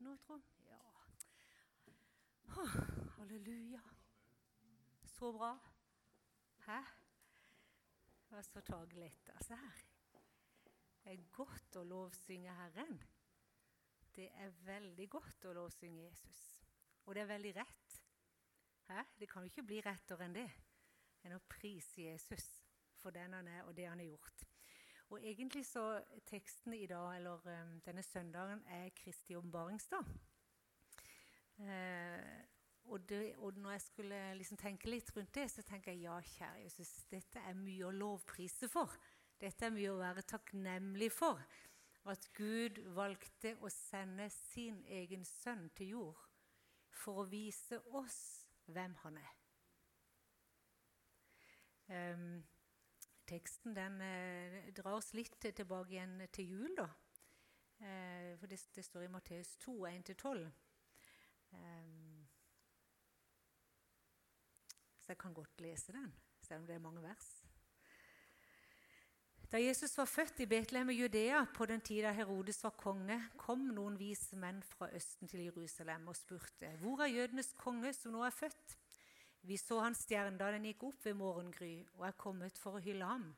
lyd nå, tro? Ja. Oh, halleluja. Så bra. Hæ? Det var så tagelig. Altså her. Det er godt å lovsynge Herren. Det er veldig godt å lovsynge Jesus. Og det er veldig rett. Hæ? Det kan jo ikke bli rettere enn det enn å prise Jesus for den han er, og det han har gjort. Og egentlig så Teksten i dag, eller um, denne søndagen er Kristi åpenbaringsdag. Uh, og, og, når jeg skulle liksom tenke litt rundt det, så tenker jeg ja, kjære Jesus, dette er mye å lovprise for. Dette er mye å være takknemlig for. At Gud valgte å sende sin egen sønn til jord for å vise oss hvem han er. Um, teksten den eh, drar oss litt tilbake igjen til jul, da. Eh, for det, det, står i Matteus 2, 1-12. Eh, så jeg kan godt lese den, selv om det er mange vers. Da Jesus var født i Betlehem i Judea på den tida Herodes var konge, kom noen vise menn fra Østen til Jerusalem og spurte, hvor er jødenes konge som nå er født? Vi så hans stjerne da den gikk opp ved morgengry, og er kommet for å hylle ham.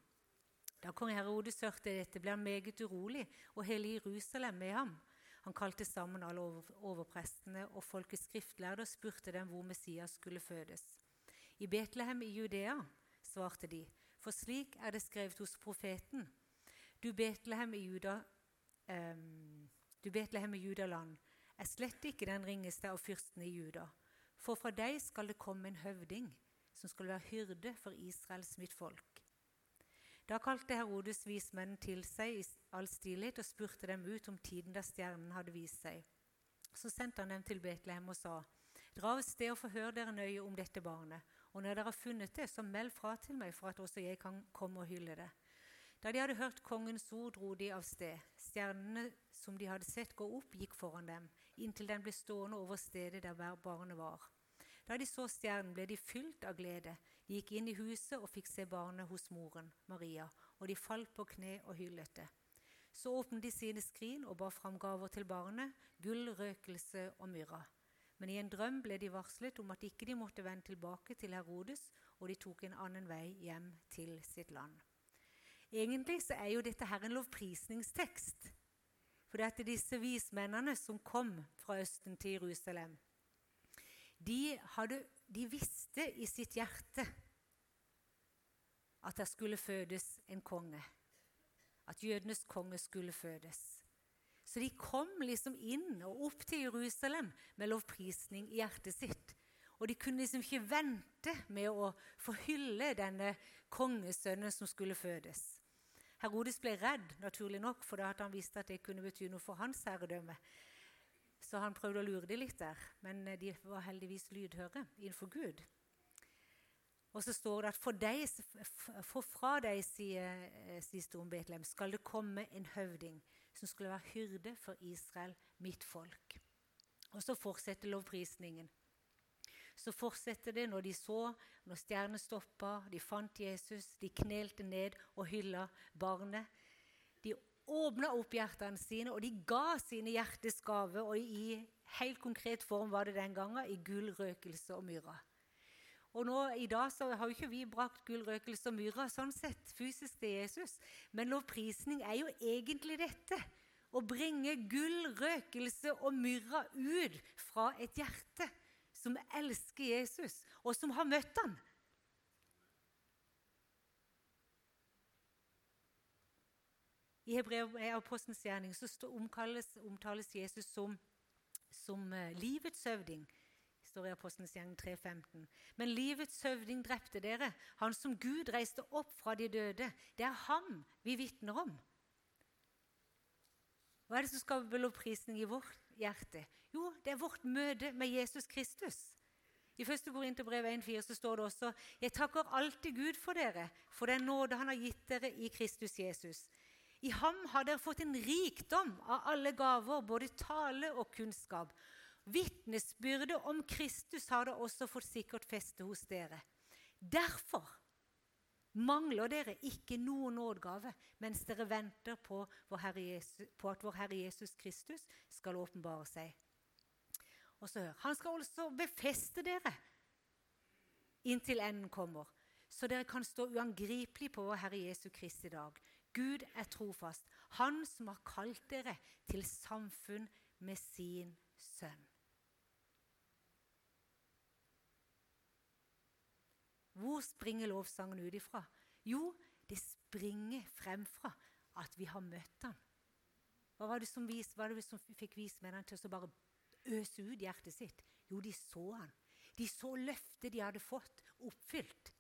Da kong Herodes hørte dette, ble han meget urolig, og hele Jerusalem med ham. Han kalte sammen alle overprestene og folkets skriftlærde og spurte dem hvor Messias skulle fødes. I Betlehem i Judea, svarte de, for slik er det skrevet hos profeten. Du Betlehem i Juda, um, du Betlehem i Judaland, er slett ikke den ringeste av fyrstene i Juda. For fra deg skal det komme en høvding som skal være hyrde for Israels mitt folk. Da kalte Herodes vismennene til seg i all stillhet og spurte dem ut om tiden da stjernen hadde vist seg. Så sendte han dem til Betlehem og sa:" Dra av sted og forhør dere nøye om dette barnet, og når dere har funnet det, så meld fra til meg for at også jeg kan komme og hylle det. Da de hadde hørt kongens ord, dro de av sted. Stjernene som de hadde sett gå opp, gikk foran dem, inntil den ble stående over stedet der hver barnet var. Da de så stjernen, ble de fylt av glede. De gikk inn i huset og fikk se barnet hos moren, Maria, og de falt på kne og hyllet det. Så åpnet de sine skrin og bar fram gaver til barnet, gull, røkelse og myrra. Men i en drøm ble de varslet om at ikke de måtte vende tilbake til Herodes, og de tok en annen vei hjem til sitt land. Egentlig så er jo dette her en lovprisningstekst. For det er disse vismennene som kom fra Østen til Jerusalem, de, hadde, de visste i sitt hjerte at det skulle fødes en konge. At jødenes konge skulle fødes. Så de kom liksom inn og opp til Jerusalem med lovprisning i hjertet sitt. Og de kunne liksom ikke vente med å forhylle denne kongesønnen som skulle fødes. Herodes ble redd, naturlig nok, for da hadde han visst at det kunne bety noe for hans herredømme. Så han prøvde å lure dem litt der, men de var heldigvis lydhøre innenfor Gud. Og så står det at for, deg, for fra deg, sier, sier Storm Betlehem, skal det komme en høvding som skulle være hyrde for Israel, mitt folk. Og så fortsetter lovprisningen. Så fortsetter det når de så, når stjernene stoppa, de fant Jesus, de knelte ned og hylla barnet. Åpna opp hjertene sine, og de ga sine hjertes gave. Og i helt konkret form var det den gangen i gull, røkelse og myrra. Og nå, I dag så har jo ikke vi brakt gull, røkelse og myrra sånn sett fysisk til Jesus. Men lovprisning er jo egentlig dette. Å bringe gull, røkelse og myrra ut fra et hjerte som elsker Jesus, og som har møtt ham. I Hebreapostelens gjerning så omtales, omtales Jesus som, som uh, livets høvding står i Apostens gjerning 3.15. Men livets høvding drepte dere, han som Gud reiste opp fra de døde. Det er ham vi vitner om. Hva er det som skaper lovprisning i vårt hjerte? Jo, det er vårt møte med Jesus Kristus. I 1. Korinterbrev 1,4 så står det også Jeg takker alltid Gud for dere, for den nåde Han har gitt dere i Kristus Jesus. I ham har dere fått en rikdom av alle gaver, både tale og kunnskap. Vitnesbyrdet om Kristus har dere også fått sikkert feste hos dere. Derfor mangler dere ikke noen nådegave mens dere venter på, Jesus, på, at vår Herre Jesus Kristus skal åpenbare seg Og så hør, Han skal også befeste dere inntil enden kommer, så dere kan stå uangripelig på vår Herre Jesu Kristi dag. Gud er trofast, Han som har kalt dere til samfunn med sin sønn. Hvor springer lovsangen ut ifra? Jo, det springer fremfra at vi har møtt han. Hva var det som, vis, var det som fikk vismennene til å bare øse ut hjertet sitt? Jo, de så han. De så løftet de hadde fått, oppfylt.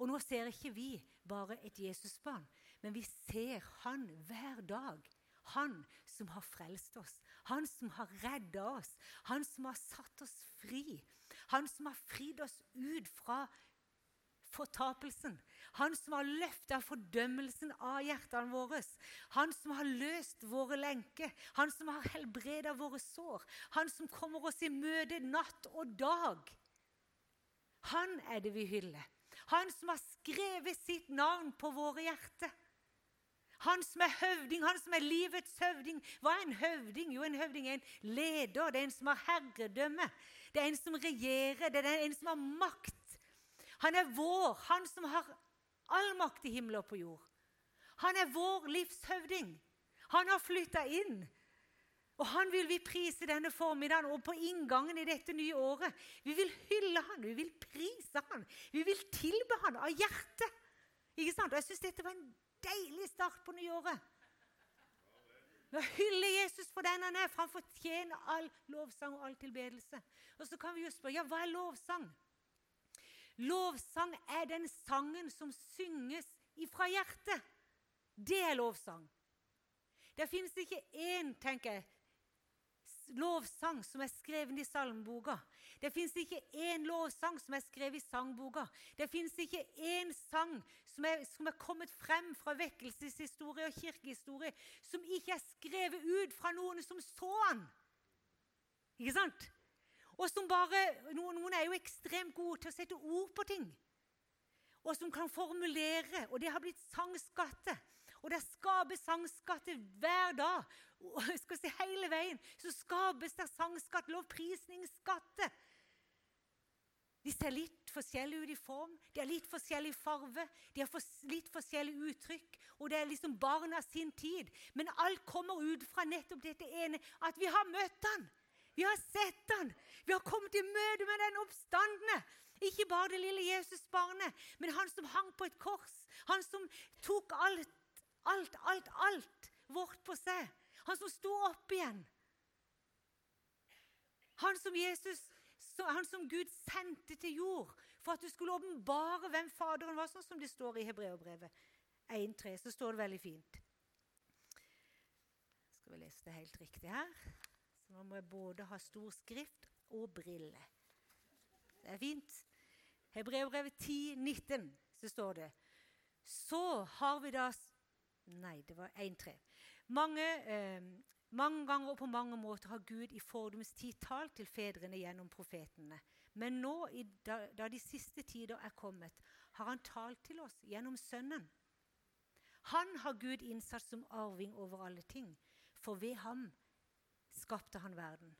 Og nå ser ikke vi bare et Jesusbarn, men vi ser han hver dag. Han som har frelst oss, han som har redda oss, han som har satt oss fri. Han som har fridd oss ut fra fortapelsen. Han som har løfta fordømmelsen av hjertene våre. Han som har løst våre lenker. Han som har helbreda våre sår. Han som kommer oss i møte natt og dag. Han er det vi hyller. Han som har skrevet sitt navn på våre hjerter. Han som er høvding, han som er livets høvding. Hva er en høvding? Jo, en høvding er en leder. Det er en som har herredømme. Det er en som regjerer. Det er en som har makt. Han er vår, han som har all makt i himmel og på jord. Han er vår livshøvding. Han har flytta inn. Og han vil vi prise denne formiddagen og på inngangen i dette nye året. Vi vil hylle han, vi vil prise han, vi vil tilbe han av hjertet. Ikke sant? Og Jeg syns dette var en deilig start på nyåret. Vi hyller Jesus for den han er, for han fortjener all lovsang og all tilbedelse. Og så kan vi jo spørre ja, hva er lovsang? Lovsang er den sangen som synges ifra hjertet. Det er lovsang. Det fins ikke én, tenker jeg, lovsang som er skrevet i salmeboka. Det fins ikke én lovsang som er skrevet i sangboka. Det fins ikke én sang som er, som er, kommet frem fra vekkelseshistorie og kirkehistorie som ikke er skrevet ut fra noen som så han. Ikke sant? Og som bare, noen, noen er jo ekstremt gode til å sette ord på ting. Og som kan formulere. Og det har blitt sangskatter. Og det skapes sangskatter hver dag. Og jeg skal si Hele veien så skapes det sangskatt, lovprisningsskatter. De ser litt forskjellige ut i form, de har litt forskjellig farve, de har litt forskjellig uttrykk. Og det er liksom barna sin tid. Men alt kommer ut fra nettopp dette ene, at vi har møtt han. Vi har sett han. Vi har kommet i møte med den oppstandende. Ikke bare det lille Jesusbarnet, men han som hang på et kors. Han som tok alt, alt, alt, alt vårt på seg. Han som sto opp igjen. Han som Jesus, han som Gud sendte til jord for at du skulle åpenbare hvem Faderen var, sånn som det står i Hebreabrevet 1.3. Så står det veldig fint. Skal vi lese det helt riktig her? Så nå må jeg både ha stor skrift og briller. Det er fint. Hebreabrevet 10, 19, så står det Så har vi da Nei, det var 1-3. Mange, eh, mange ganger og på mange måter har Gud i fordums tid talt til fedrene gjennom profetene. Men nå, da, de siste tider er kommet, har han talt til oss gjennom Sønnen. Han har Gud innsatt som arving over alle ting, for ved ham skapte han verden.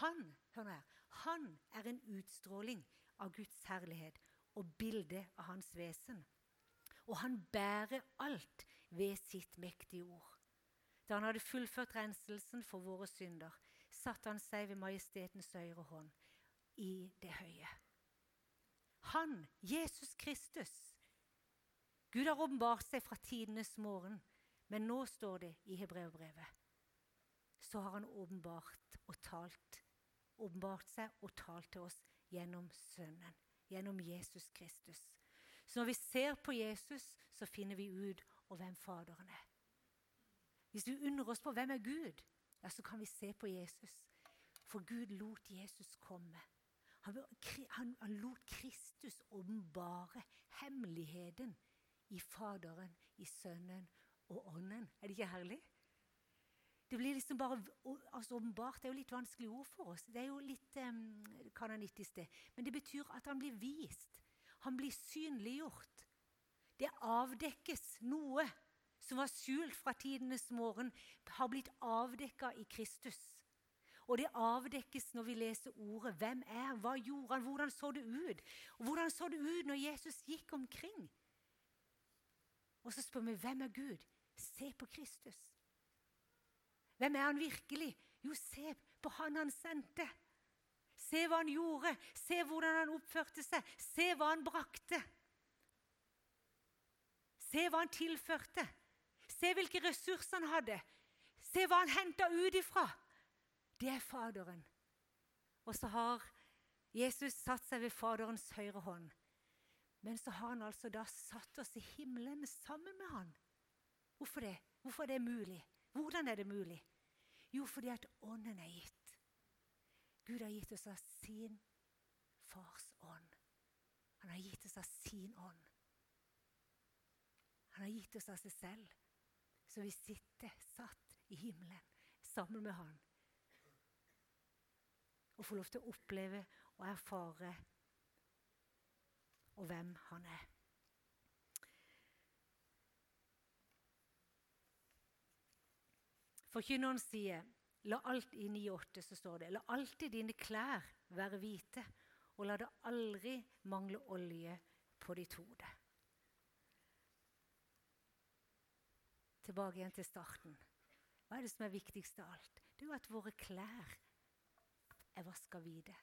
Han, hør her, han er en utstråling av Guds herlighet og bildet av hans vesen. Og han bærer alt ved sitt mektige ord. Da han hadde fullført renselsen for våre synder, satte han seg ved majestetens høyre hånd i det høye. Han, Jesus Kristus. Gud har åpenbart seg fra tidenes morgen, men nå står det i Hebreerbrevet så har han åpenbart og talt åpenbart seg og talt til oss gjennom Sønnen, gjennom Jesus Kristus. Så når vi ser på Jesus, så finner vi ut av hvem Faderen er. Hvis vi undrer oss på hvem er Gud, ja, så kan vi se på Jesus. For Gud lot Jesus komme. Han, han, han lot Kristus åpenbare hemmeligheten i Faderen, i Sønnen og Ånden. Er det ikke herlig? Det blir liksom bare altså åpenbart. Det er jo litt vanskelig ord for oss. Det er jo litt um, kanonittisk, det. Men det betyr at han blir vist. Han blir synliggjort. Det avdekkes noe som var skjult fra tidenes morgen, har blitt avdekka i Kristus. Og det avdekkes når vi leser ordet. Hvem er Hva gjorde han? Hvordan så det ut? Og hvordan så det ut når Jesus gikk omkring? Og så spør vi hvem er Gud? Se på Kristus. Hvem er han virkelig? Jo, se på han han sendte. Se hva han gjorde. Se hvordan han oppførte seg. Se hva han brakte. Se hva han tilførte. Se hvilke ressurser han hadde. Se hva han henta ut ifra. Det er Faderen. Og så har Jesus satt seg ved Faderens høyre hånd. Men så har han altså da satt oss i himmelen sammen med han. Hvorfor det? Hvorfor er det mulig? Hvordan er det mulig? Jo, fordi at Ånden er gitt. Gud har gitt oss av sin fars ånd. Han har gitt oss av sin ånd. Han har gitt oss av seg selv, så vi sitter satt i himmelen sammen med Han. Og får lov til å oppleve og erfare og hvem Han er. Forkynneren sier la alt i 9,8 så står det la alltid dine klær være hvite, og la det aldri mangle olje på ditt hode. Tilbake igjen til starten. Hva er det som er viktigst av alt? Det er jo at våre klær er vaska hvite.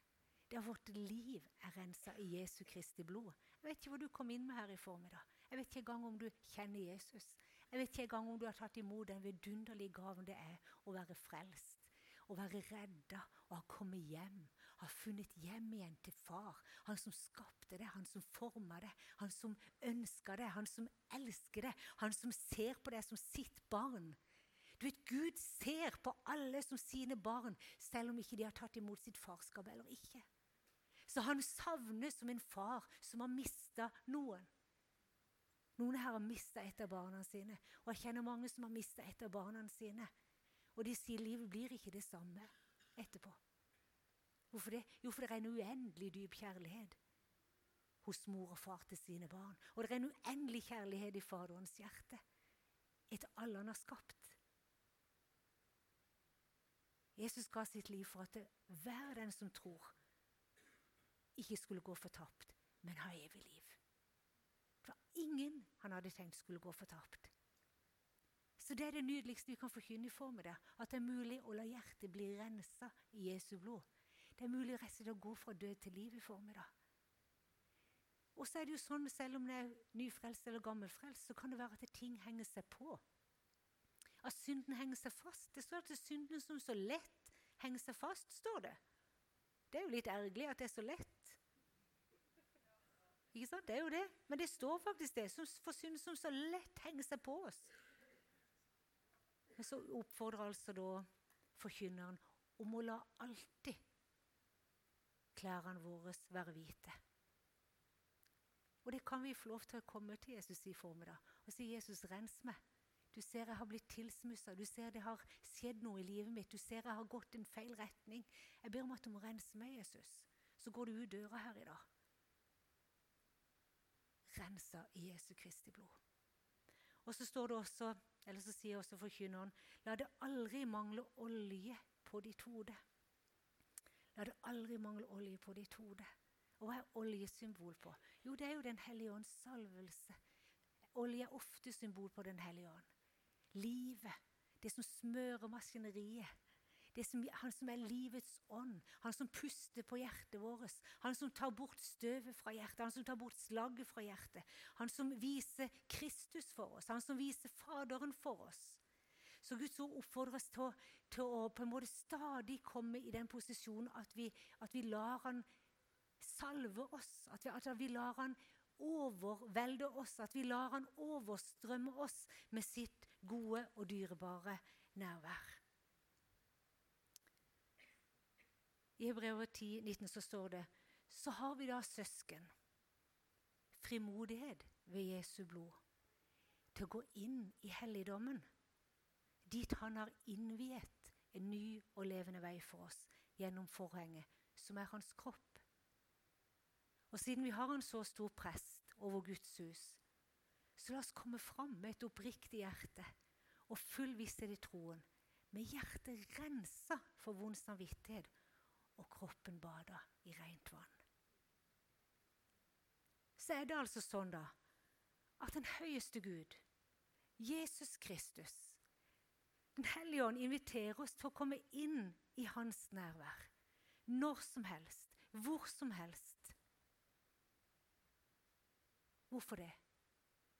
Det at vårt liv er rensa i Jesu Kristi blod. Jeg vet ikke hva du kom inn med her i formiddag. Jeg vet ikke engang om du kjenner Jesus. Jeg vet ikke engang om du har tatt imot den vidunderlige gaven det er å være frelst. Å være redda og ha kommet hjem. Ha funnet hjem igjen til far. Han som skapte det, han som forma det, han som ønska det, han som elsker det. Han som ser på det som sitt barn. Du vet, Gud ser på alle som sine barn, selv om ikke de har tatt imot sitt farskap eller ikke. Så han savner som en far som har mista noen. Noen her har mista et av barna sine, og jeg kjenner mange som har mista et av barna sine. Og de sier livet blir ikke det samme etterpå. Hvorfor det? Jo, for det er en uendelig dyp kjærlighet hos mor og far til sine barn. Og det er en uendelig kjærlighet i Faderens hjerte etter alle han har skapt. Jesus ga sitt liv for at hver den som tror, ikke skulle gå fortapt, men ha evig liv. Det var ingen han hadde tenkt skulle gå fortapt. Så det er det nydeligste vi kan forkynne med det, At det er mulig å la hjertet bli rensa i Jesu blod. Det er mulig rett og slett å gå fra død til liv i formiddag. Og så er det jo sånn, selv om det er nyfrelst eller gammelfrelst, så kan det være at ting henger seg på. At synden henger seg fast. Det står at det er synden som så lett henger seg fast, står det. Det er jo litt ergerlig at det er så lett. Ikke sant? Det er jo det. Men det står faktisk det. For synden som så lett henger seg på oss. Men så oppfordrer altså da forkynneren om å la alltid klærne våre være hvite. Og det kan vi få lov til å komme til Jesus i formiddag og si 'Jesus, rens meg'. Du ser jeg har blitt tilsmussa. Du ser det har skjedd noe i livet mitt. Du ser jeg har gått en feil retning. Jeg ber om at du må rense meg, Jesus. Så går du ut døra her i dag rensa i Jesu Kristi blod. Og så står det også, eller så sier også forkynneren, la det aldri mangle olje på ditt hode. La det aldri mangle olje på ditt hode. Og hva er olje symbol på? Jo, det er jo Den hellige ånds salvelse. Olje er ofte symbol på Den hellige ånd. Livet. Det som smører maskineriet som, han som er livets ånd, han som puster på hjertet vårt, han som tar bort støvet fra hjertet, han som tar bort slagget fra hjertet, han som viser Kristus for oss, han som viser Faderen for oss. Så Guds ord oppfordrer oss til, til, å på en måte stadig komme i den posisjonen at vi, at vi lar Han salve oss, at vi, at vi lar Han overvelde oss, at vi lar Han overstrømme oss med sitt gode og dyrebare nærvær. I Hebrevet 10, 19 så står det så har vi da søsken, frimodighet ved Jesu blod, til å gå inn i helligdommen, dit han har innviet en ny og levende vei for oss gjennom forhenget, som er hans kropp. Og siden vi har en så stor prest over Guds hus, så la oss komme fram med et oppriktig hjerte og full visshet i troen, med hjertet rensa for vond samvittighet, og kroppen bada i rent vann. Så er det altså sånn da, at den høyeste Gud, Jesus Kristus, Den hellige ånd inviterer oss til å komme inn i hans nærvær. Når som helst, hvor som helst. Hvorfor det?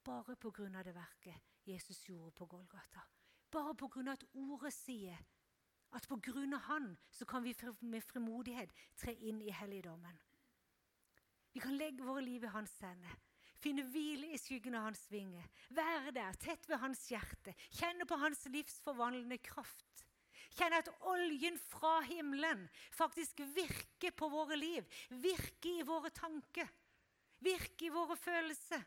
Bare av det verket Jesus gjorde på Golgata. Bare av at ordet sier at av Han så kan vi med frimodighet tre inn i helligdommen. Vi kan legge våre liv i Hans hender. Finne hvile i skyggen av Hans vinger. Være der, tett ved Hans hjerte. Kjenne på Hans livsforvandlende kraft. Kjenne at oljen fra himmelen faktisk virker på våre liv. Virker i våre tanker. Virker i våre følelser.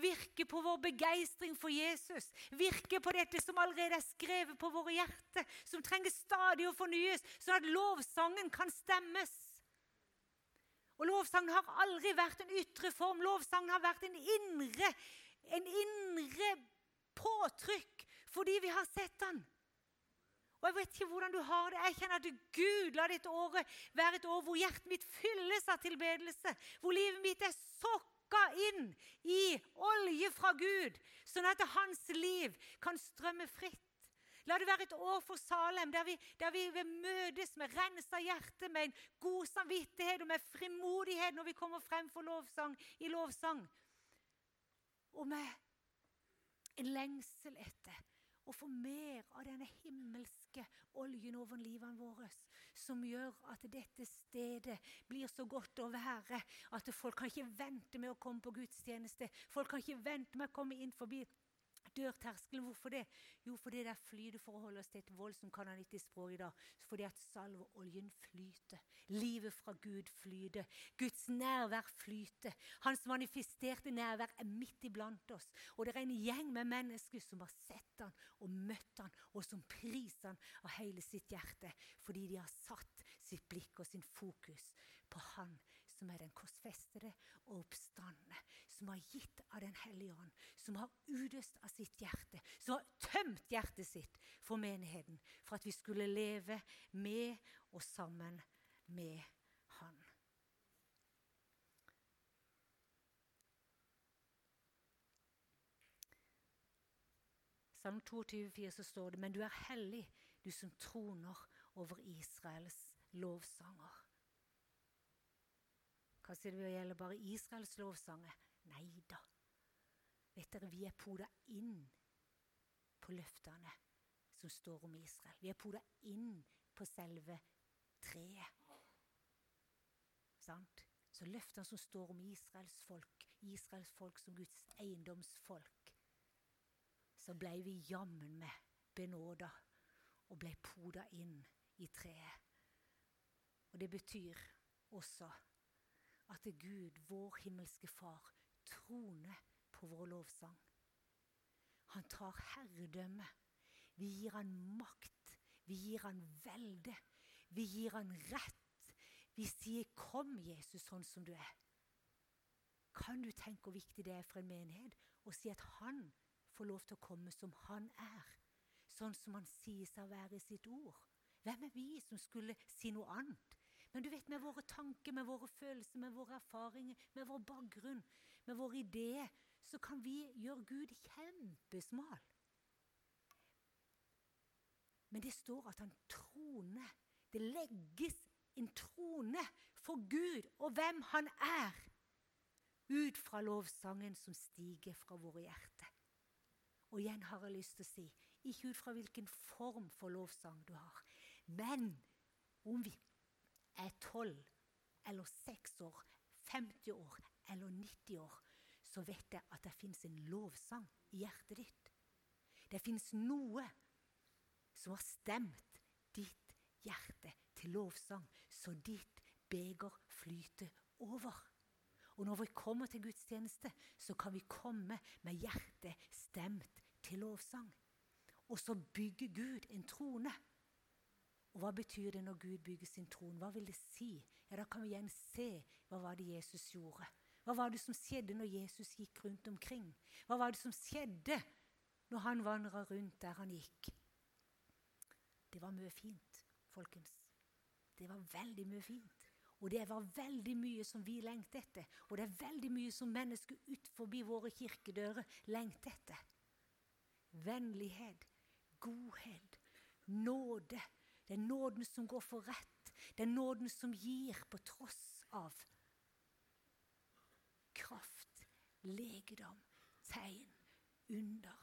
Virke på vår begeistring for Jesus. Virke på dette som allerede er skrevet på våre hjerter, som trenger stadig å fornyes, sånn at lovsangen kan stemmes. Og Lovsangen har aldri vært en ytre form. Lovsangen har vært en indre, en indre påtrykk fordi vi har sett den. Og Jeg vet ikke hvordan du har det. Jeg kjenner at Gud la dette året være et år hvor hjertet mitt fylles av tilbedelse. Hvor livet mitt er sokka inn i olje fra Gud, sånn at hans liv kan strømme fritt. La det være et år for Salem der vi, der vi vil møtes med rensa hjerte, med en god samvittighet og med frimodighet når vi kommer frem for lovsang, i lovsang. Og med en lengsel etter å få mer av denne himmelske oljen over livene våre som gjør at dette stedet blir så godt å være at folk kan ikke vente med å komme på gudstjeneste. Folk kan ikke vente med å komme inn forbi dørterskelen. Hvorfor det? Jo, fordi det er for å holde oss til et voldsomt kanonittisk språk i dag. Fordi at salveoljen flyter. Livet fra Gud flyter. Guds nærvær flyter. Hans manifesterte nærvær er midt iblant oss. Og det er en gjeng med mennesker som har sett han og møtt han, og som priser han av hele sitt hjerte. Fordi de har satt sitt blikk og sin fokus på han som er den korsfestede og oppstandende, som har gitt av Den hellige ånd, som har utøst av sitt hjerte, som har tømt hjertet sitt for menigheten, for at vi skulle leve med og sammen med Han. Salm 22,4 så står det, men du er hellig, du som troner over Israels lovsanger. Hva sier det gjelder bare Israels lovsanger? Nei da. Vet dere, vi er poda inn på løftene som står om Israel. Vi er poda inn på selve treet. Sant? Så løftene som står om Israels folk, Israels folk som Guds eiendomsfolk, så ble vi jammen med benåda og ble poda inn i treet. Og det betyr også at Gud, vår himmelske Far, troner på vår lovsang. Han tar herredømme. Vi gir han makt. Vi gir han velde. Vi gir han rett. Vi sier 'Kom, Jesus, sånn som du er'. Kan du tenke hvor viktig det er for en menighet å si at han får lov til å komme som han er? Sånn som han sier seg å være i sitt ord. Hvem er vi som skulle si noe annet? Men du vet, med våre tanker, med våre følelser, med våre erfaringer, med vår bakgrunn, med våre ideer, så kan vi gjøre Gud kjempesmal. Men det står at han troner. Det legges en trone for Gud og hvem han er, ut fra lovsangen som stiger fra våre hjerter. Og igjen har jeg lyst til å si, ikke ut fra hvilken form for lovsang du har, men om vi er 12 eller 6 år, 50 år eller 90 år, så vet jeg at det fins en lovsang i hjertet ditt. Det fins noe som har stemt ditt hjerte til lovsang, så ditt beger flyter over. Og når vi kommer til gudstjeneste, så kan vi komme med hjertet stemt til lovsang. Og så bygger Gud en trone. Og Hva betyr det når Gud bygger sin tron? Hva vil det si? Ja, Da kan vi igjen se hva var det Jesus gjorde. Hva var det som skjedde når Jesus gikk rundt omkring? Hva var det som skjedde når han vandra rundt der han gikk? Det var mye fint, folkens. Det var veldig mye fint. Og det var veldig mye som vi lengter etter. Og det er veldig mye som mennesker ut forbi våre kirkedører lengter etter. Vennlighet, godhet, nåde. Det er nåden som går for rett. Det er nåden som gir på tross av kraft, legedom, tegn, under.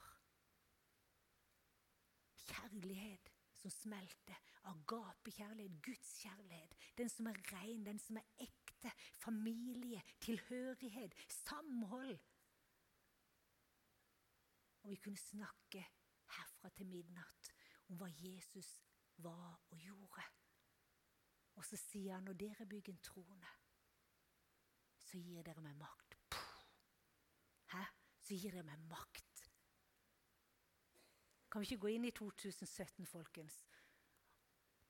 Kjærlighet som smelter. Agapekjærlighet, Guds kjærlighet. Den som er ren, den som er ekte. Familie, tilhørighet, samhold. Og vi kunne snakke herfra til midnatt om hva Jesus var og gjorde. Og så sier han når dere bygger en trone, så gir dere meg makt. Hæ? Så gir dere meg makt kan vi ikke gå inn i 2017, folkens,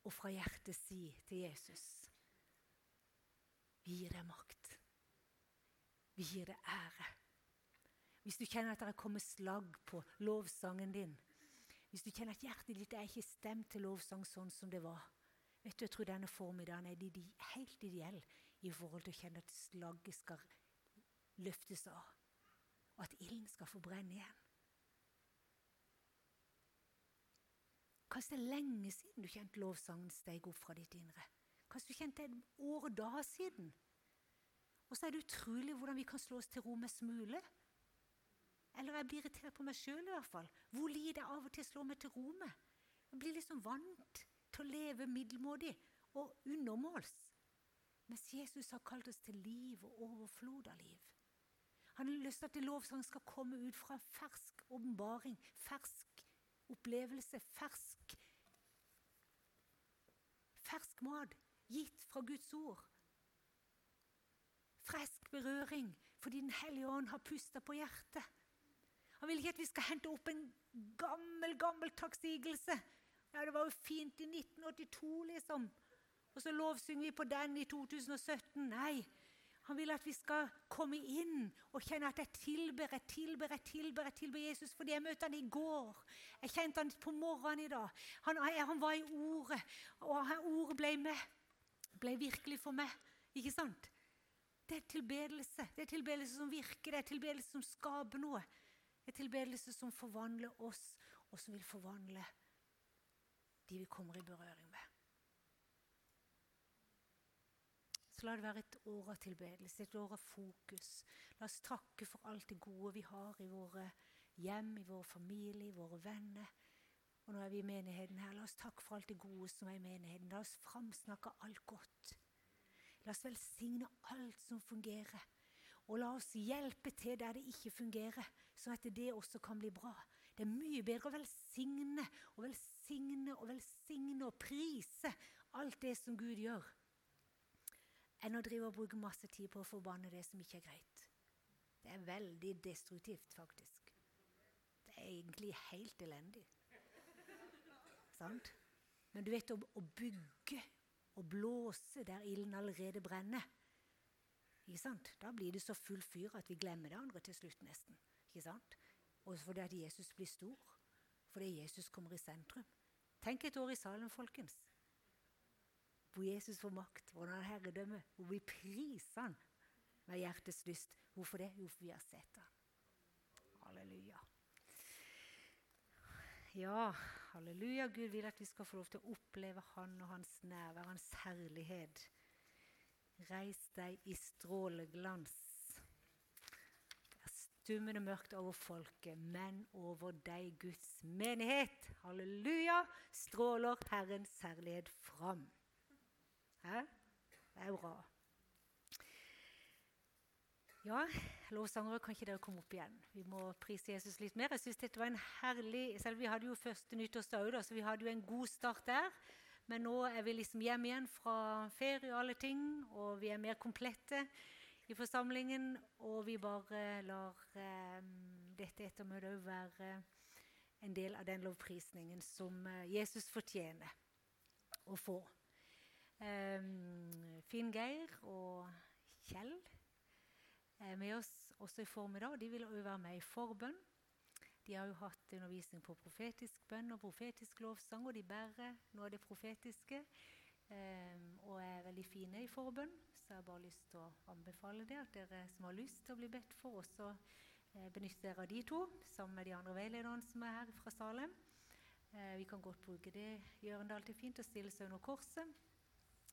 og fra hjertet si til Jesus Vi gir deg makt. Vi gir deg ære. Hvis du kjenner at det er kommet slag på lovsangen din, hvis du kjenner at hjertet ditt er ikke stemt til lovsang sånn som det var vet du, Jeg tror denne formiddagen er helt ideell i forhold til å kjenne at slagget skal løftes av, og at ilden skal få brenne igjen. Kanskje det er lenge siden du kjente lovsangen steg opp fra ditt indre. Kanskje du kjente det år og dag siden. Og så er det utrolig hvordan vi kan slå oss til ro med smule. Eller jeg blir irritert på meg sjøl i hvert fall. Hvor lite jeg av og til slår meg til ro med. Jeg blir liksom vant til å leve middelmådig og undermåls. Mens Jesus har kalt oss til liv og overflod av liv. Han har lyst til at lovsangen skal komme ut fra en fersk åpenbaring, fersk opplevelse, fersk Fersk mat gitt fra Guds ord. Fresk berøring fordi Den hellige ånd har pusta på hjertet. Han vil ikke at vi skal hente opp en gammel, gammel takksigelse. Ja, det var jo fint i 1982, liksom. Og så lovsynger vi på den i 2017. Nei, han vil at vi skal komme inn og kjenne at jeg tilber, jeg tilber, jeg tilber, jeg tilber Jesus fordi jeg møtte han i går. Jeg kjente han på morgenen i dag. Han, han var i Ordet, og Ordet ble med. Ble virkelig for meg. Ikke sant? Det er tilbedelse. Det er tilbedelse som virker, det er tilbedelse som skaper noe. Er tilbedelse som forvandler oss, og som vil forvandle de vi kommer i berøring med. Så la det være et år av tilbedelse, et år av fokus. La oss takke for alt det gode vi har i våre hjem, i vår familie, i våre venner. Og nå er vi i menigheten her. La oss takke for alt det gode som er i menigheten. La oss framsnakke alt godt. La oss velsigne alt som fungerer. Og la oss hjelpe til der det ikke fungerer, sånn at det også kan bli bra. Det er mye bedre å velsigne og velsigne og velsigne og prise alt det som Gud gjør enn å drive og bruke masse tid på å forbanne det som ikke er greit. Det er veldig destruktivt, faktisk. Det er egentlig helt elendig. Sant? Men du vet, å, bygge og blåse der ilden allerede brenner? Da blir det så full fyr at vi glemmer det andre til slutt, nesten. Ikke sant? Og fordi at Jesus blir stor. Fordi Jesus kommer i sentrum. Tenk et år i salen, folkens hvor Jesus får makt, hvor han har herredømme, hvor vi priser han med hjertets lyst. Hvorfor det? Jo, for vi har sett han. Halleluja. Ja, halleluja. Gud vil at vi skal få lov til å oppleve Han og Hans nærvær, Hans herlighet. Reis deg i stråleglans. Det er stummende mørkt over folket, men over deg, Guds menighet. Halleluja, stråler Herrens herlighet fram. Hæ? Det er bra. Ja, lovsangere, kan ikke dere komme opp igjen? Vi må prise Jesus litt mer. Jeg synes dette var en herlig, Selv vi hadde jo første nyttårsdag så vi hadde jo en god start der. Men nå er vi liksom hjemme igjen fra ferie og alle ting, og vi er mer komplette i forsamlingen. Og vi bare lar eh, dette ettermøtet òg være en del av den lovprisningen som uh, Jesus fortjener å få. Um, Finn Geir og Kjell er med oss også i formiddag. De vil òg være med i forbønn. De har jo hatt undervisning på profetisk bønn og profetisk lovsang, og de bærer noe av det profetiske. Um, og er veldig fine i forbønn, så jeg har bare lyst til å anbefale det. At dere som har lyst til å bli bedt for, også eh, benytter dere av de to sammen med de andre veilederne som er her fra Salem. Eh, vi kan godt bruke det. Gjør det alltid fint å stille seg under korset.